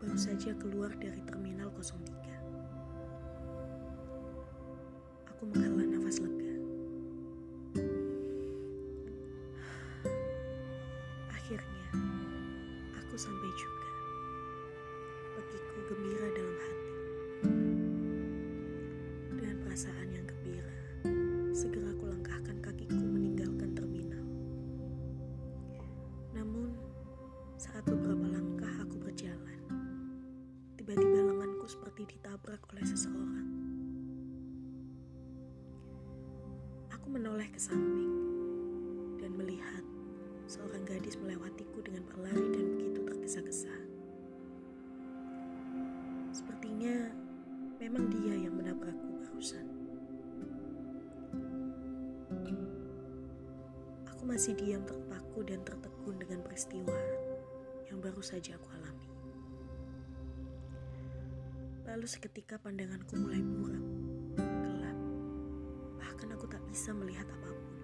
baru saja keluar dari terminal 03. Aku menghela nafas lega. Akhirnya, aku sampai juga. Bagiku gembira dalam ditabrak oleh seseorang. Aku menoleh ke samping dan melihat seorang gadis melewatiku dengan berlari dan begitu tergesa-gesa. Sepertinya memang dia yang menabrakku barusan. Aku masih diam terpaku dan tertegun dengan peristiwa yang baru saja aku alami. Lalu seketika pandanganku mulai buram, gelap, bahkan aku tak bisa melihat apa pun.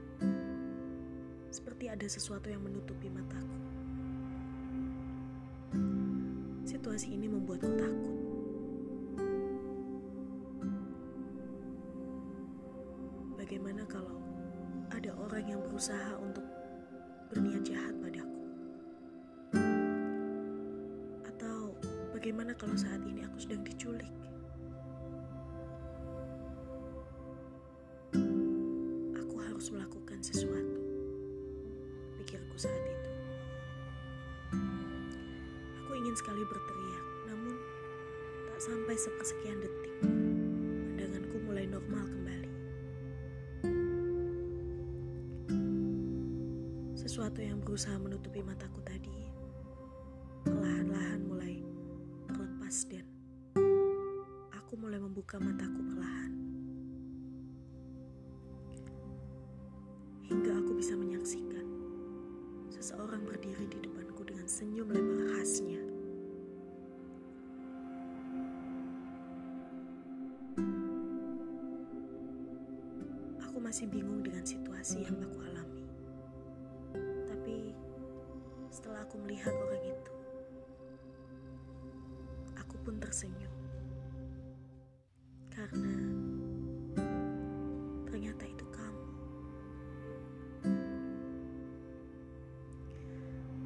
Seperti ada sesuatu yang menutupi mataku. Situasi ini membuatku takut. Bagaimana kalau ada orang yang berusaha untuk bagaimana kalau saat ini aku sedang diculik? Aku harus melakukan sesuatu, pikirku saat itu. Aku ingin sekali berteriak, namun tak sampai sepersekian detik, pandanganku mulai normal kembali. Sesuatu yang berusaha menutupi mataku tadi perlahan-lahan dan aku mulai membuka mataku perlahan. Hingga aku bisa menyaksikan seseorang berdiri di depanku dengan senyum lebar khasnya. Aku masih bingung dengan situasi yang aku alami. Ternyata itu kamu.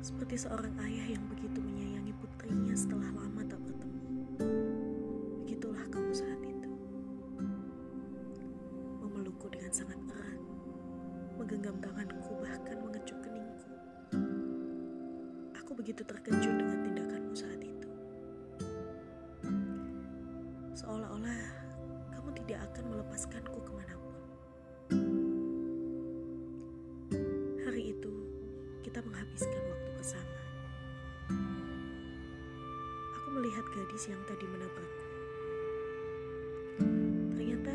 Seperti seorang ayah yang begitu menyayangi putrinya setelah lama tak bertemu. Begitulah kamu saat itu. Memelukku dengan sangat erat, menggenggam tanganku bahkan mengecup keningku. Aku begitu terkejut dengan tindakanmu kita menghabiskan waktu bersama. Aku melihat gadis yang tadi menabrakku. Ternyata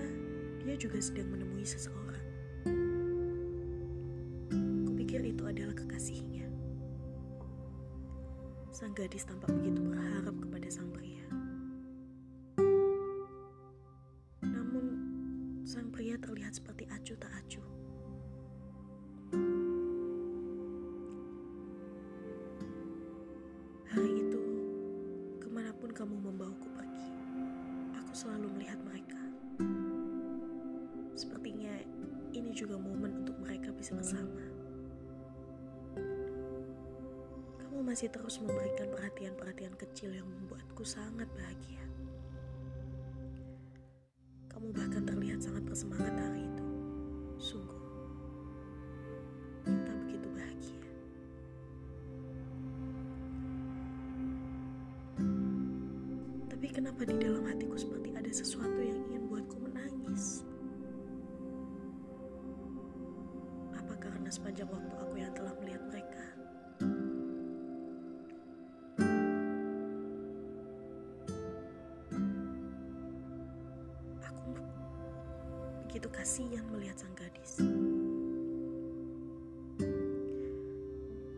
dia juga sedang menemui seseorang. Kupikir itu adalah kekasihnya. Sang gadis tampak begitu berharap kepada sang pria. Namun, sang pria terlihat seperti acuh tak acuh. Masih terus memberikan perhatian-perhatian kecil yang membuatku sangat bahagia. Kamu bahkan terlihat sangat bersemangat hari itu. Sungguh, kita begitu bahagia. Tapi kenapa di dalam hatiku seperti ada sesuatu yang ingin buatku menangis? Apa karena sepanjang waktu aku yang telah melihat begitu kasihan melihat sang gadis.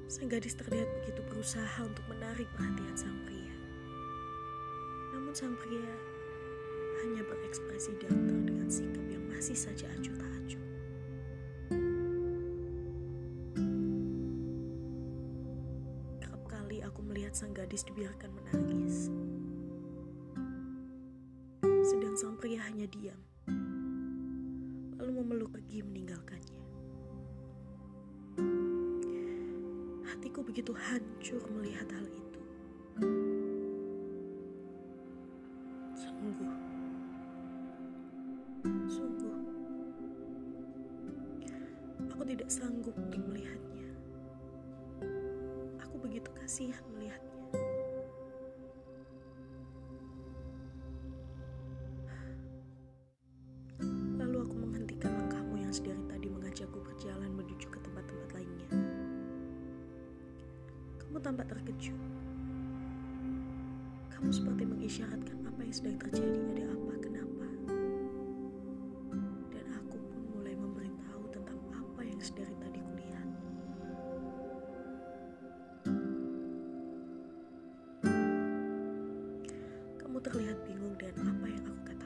Sang gadis terlihat begitu berusaha untuk menarik perhatian sang pria. Namun sang pria hanya berekspresi datar dengan sikap yang masih saja acuh tak acuh. Kerap kali aku melihat sang gadis dibiarkan menangis. Sedang sang pria hanya diam memeluk pergi meninggalkannya. Hatiku begitu hancur melihat hal itu. Sungguh, sungguh, aku tidak sanggup untuk melihatnya. Aku begitu kasihan melihatnya. Yang sedari tadi mengajakku berjalan menuju ke tempat-tempat lainnya. Kamu tampak terkejut. Kamu seperti mengisyaratkan apa yang sedang terjadi, ada apa, kenapa. Dan aku pun mulai memberitahu tentang apa yang sedari tadi kulihat. Kamu terlihat bingung dengan apa yang aku katakan.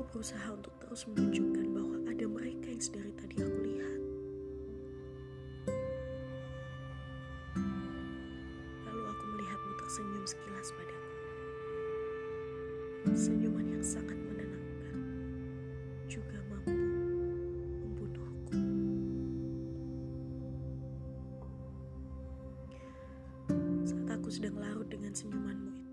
Aku berusaha untuk terus menunjukkan bahwa ada mereka yang sedari tadi aku lihat. Lalu aku melihatmu tersenyum sekilas padaku. Senyuman yang sangat menenangkan, juga mampu membunuhku. Saat aku sedang larut dengan senyumanmu itu,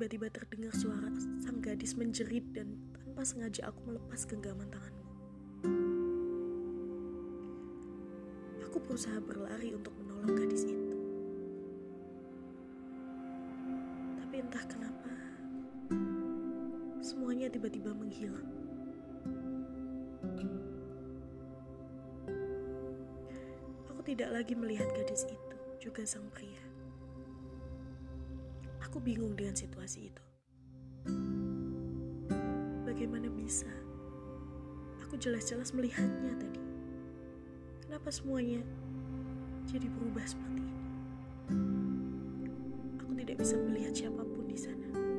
tiba-tiba terdengar suara sang gadis menjerit dan tanpa sengaja aku melepas genggaman tanganmu. Aku berusaha berlari untuk menolong gadis itu. Tapi entah kenapa, semuanya tiba-tiba menghilang. Aku tidak lagi melihat gadis itu, juga sang pria. Aku bingung dengan situasi itu. Bagaimana bisa? Aku jelas-jelas melihatnya tadi. Kenapa semuanya jadi berubah seperti ini? Aku tidak bisa melihat siapa pun di sana.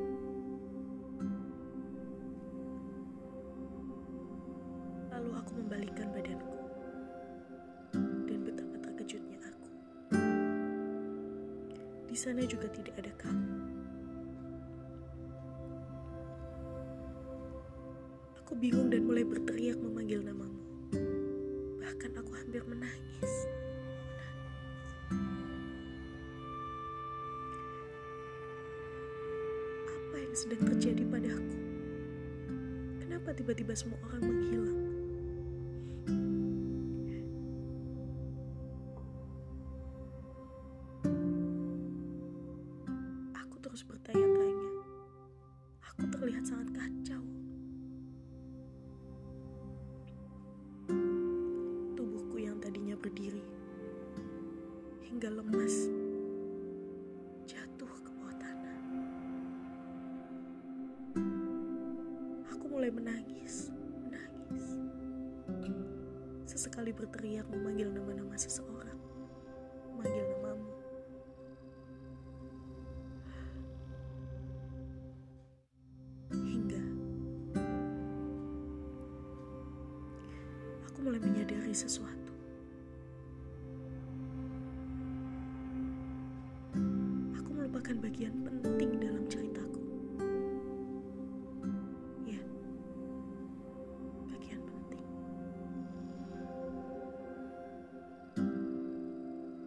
Sana juga tidak ada kamu. Aku bingung dan mulai berteriak memanggil namamu. Bahkan aku hampir menangis. Apa yang sedang terjadi padaku? Kenapa tiba-tiba semua orang menghilang? Terus bertanya-tanya. Aku terlihat sangat kacau. Tubuhku yang tadinya berdiri hingga lemas jatuh ke bawah tanah. Aku mulai menangis, menangis. Sesekali berteriak memanggil nama-nama seseorang, mulai menyadari sesuatu. Aku melupakan bagian penting dalam ceritaku. Ya, bagian penting.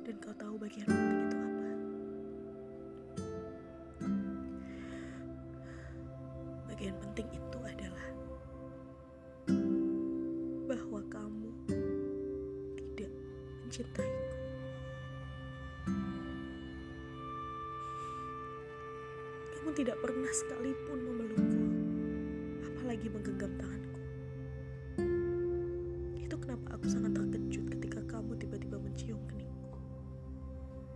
Dan kau tahu bagian penting itu apa? Bagian penting itu adalah mencintaiku. Kamu tidak pernah sekalipun memelukku, apalagi menggenggam tanganku. Itu kenapa aku sangat terkejut ketika kamu tiba-tiba mencium keningku.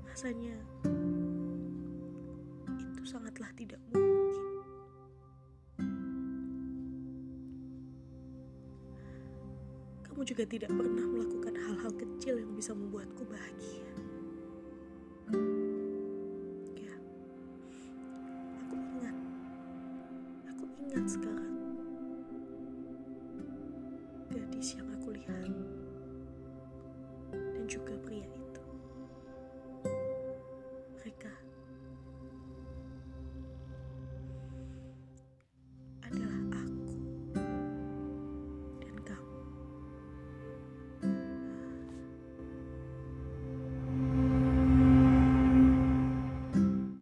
Rasanya itu sangatlah tidak mungkin. Kamu juga tidak pernah melakukan hal-hal kecil yang bisa membuatku bahagia.